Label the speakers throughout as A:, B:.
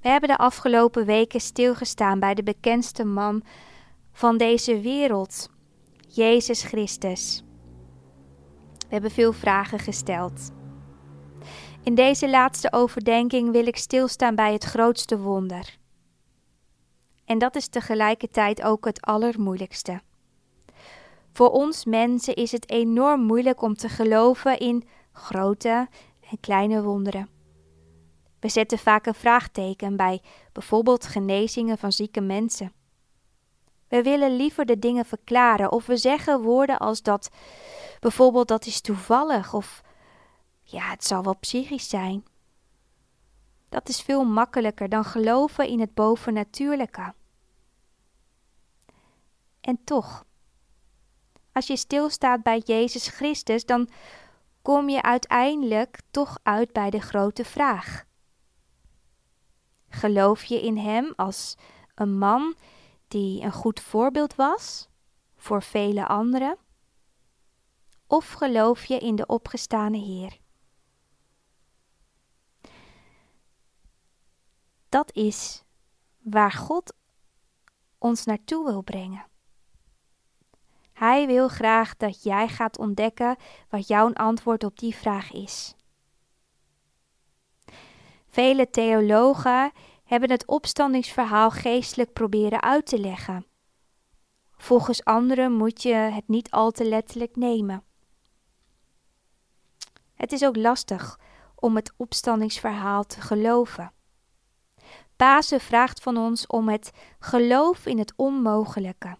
A: We hebben de afgelopen weken stilgestaan bij de bekendste man van deze wereld, Jezus Christus. We hebben veel vragen gesteld. In deze laatste overdenking wil ik stilstaan bij het grootste wonder. En dat is tegelijkertijd ook het allermoeilijkste. Voor ons mensen is het enorm moeilijk om te geloven in grote en kleine wonderen. We zetten vaak een vraagteken bij bijvoorbeeld genezingen van zieke mensen. We willen liever de dingen verklaren of we zeggen woorden als dat bijvoorbeeld dat is toevallig of ja, het zal wel psychisch zijn. Dat is veel makkelijker dan geloven in het bovennatuurlijke. En toch, als je stilstaat bij Jezus Christus, dan kom je uiteindelijk toch uit bij de grote vraag. Geloof je in Hem als een man die een goed voorbeeld was voor vele anderen? Of geloof je in de opgestane Heer? Dat is waar God ons naartoe wil brengen. Hij wil graag dat jij gaat ontdekken wat jouw antwoord op die vraag is. Vele theologen hebben het opstandingsverhaal geestelijk proberen uit te leggen. Volgens anderen moet je het niet al te letterlijk nemen. Het is ook lastig om het opstandingsverhaal te geloven. Pasen vraagt van ons om het geloof in het onmogelijke.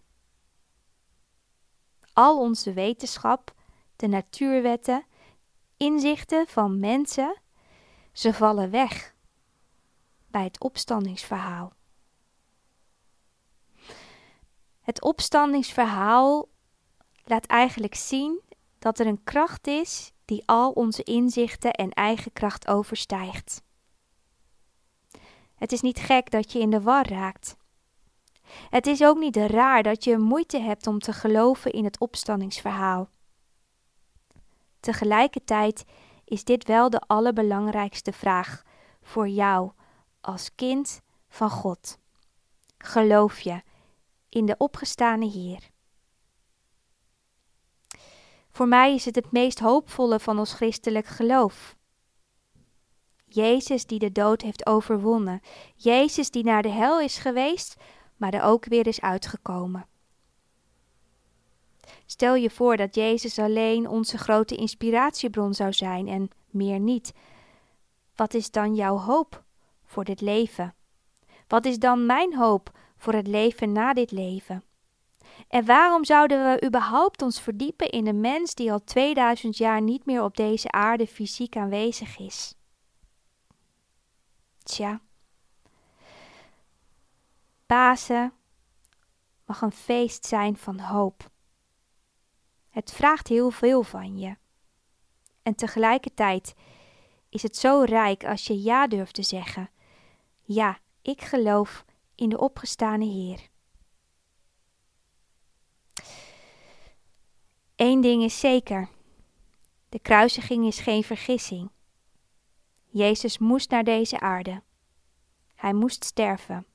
A: Al onze wetenschap, de natuurwetten, inzichten van mensen, ze vallen weg bij het opstandingsverhaal. Het opstandingsverhaal laat eigenlijk zien dat er een kracht is die al onze inzichten en eigen kracht overstijgt. Het is niet gek dat je in de war raakt. Het is ook niet raar dat je moeite hebt om te geloven in het opstandingsverhaal. Tegelijkertijd is dit wel de allerbelangrijkste vraag voor jou als kind van God. Geloof je in de opgestane Heer? Voor mij is het het meest hoopvolle van ons christelijk geloof. Jezus die de dood heeft overwonnen. Jezus die naar de hel is geweest, maar er ook weer is uitgekomen. Stel je voor dat Jezus alleen onze grote inspiratiebron zou zijn en meer niet. Wat is dan jouw hoop voor dit leven? Wat is dan mijn hoop voor het leven na dit leven? En waarom zouden we überhaupt ons verdiepen in een mens die al 2000 jaar niet meer op deze aarde fysiek aanwezig is? Tja. Pasen mag een feest zijn van hoop. Het vraagt heel veel van je. En tegelijkertijd is het zo rijk als je ja durft te zeggen. Ja, ik geloof in de opgestane Heer. Eén ding is zeker: de kruisiging is geen vergissing. Jezus moest naar deze aarde. Hij moest sterven.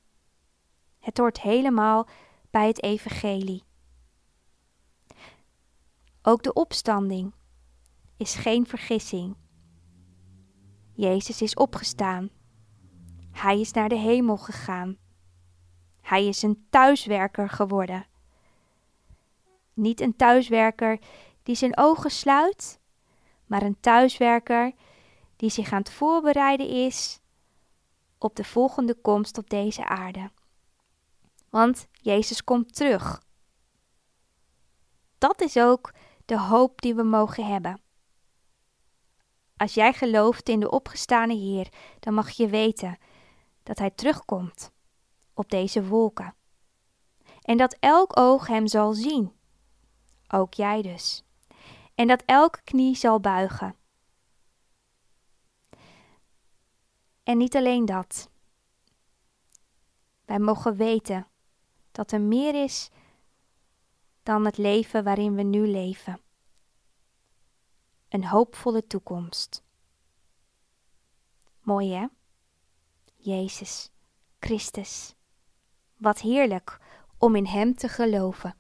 A: Het hoort helemaal bij het Evangelie. Ook de opstanding is geen vergissing. Jezus is opgestaan. Hij is naar de hemel gegaan. Hij is een thuiswerker geworden. Niet een thuiswerker die zijn ogen sluit, maar een thuiswerker die zich aan het voorbereiden is op de volgende komst op deze aarde. Want Jezus komt terug. Dat is ook de hoop die we mogen hebben. Als jij gelooft in de opgestane Heer, dan mag je weten dat Hij terugkomt op deze wolken. En dat elk oog Hem zal zien, ook jij dus. En dat elke knie zal buigen. En niet alleen dat. Wij mogen weten dat er meer is dan het leven waarin we nu leven. Een hoopvolle toekomst. Mooi hè? Jezus, Christus. Wat heerlijk om in Hem te geloven.